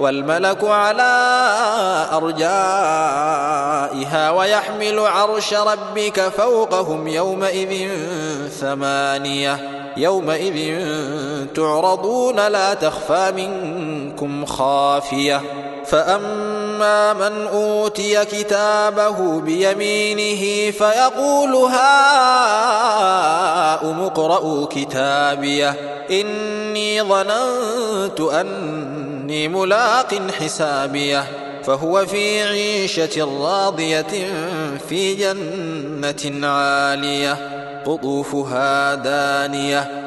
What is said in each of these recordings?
والملك على أرجائها ويحمل عرش ربك فوقهم يومئذ ثمانية. يومئذ تعرضون لا تخفى منكم خافية. فأما من أوتي كتابه بيمينه فيقول هاؤم اقرءوا كتابيه. إني ظننت أني ملاق حسابيه. فهو في عيشة راضية في جنة عالية. قطوفها دانية.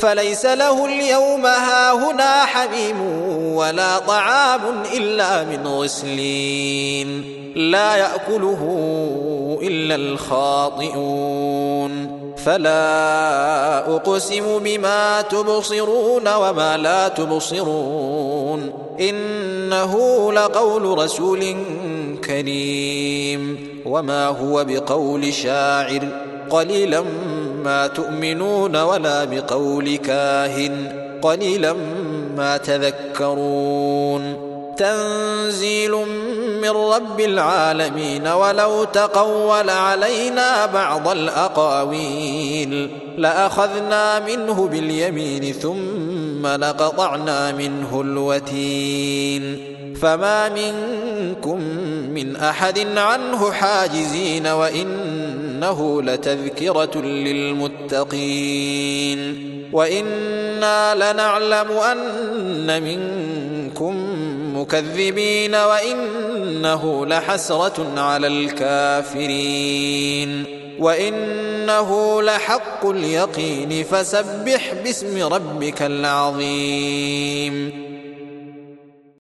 فليس له اليوم هاهنا حميم ولا طعام إلا من غسلين لا يأكله إلا الخاطئون فلا أقسم بما تبصرون وما لا تبصرون إنه لقول رسول كريم وما هو بقول شاعر قليلا ما تؤمنون ولا بقول كاهن قليلا ما تذكرون. تنزيل من رب العالمين ولو تقول علينا بعض الأقاويل. لأخذنا منه باليمين ثم لقطعنا منه الوتين. فما منكم من أحد عنه حاجزين وإنه لتذكرة للمتقين وإنا لنعلم أن منكم مكذبين وإنه لحسرة على الكافرين وإنه لحق اليقين فسبح باسم ربك العظيم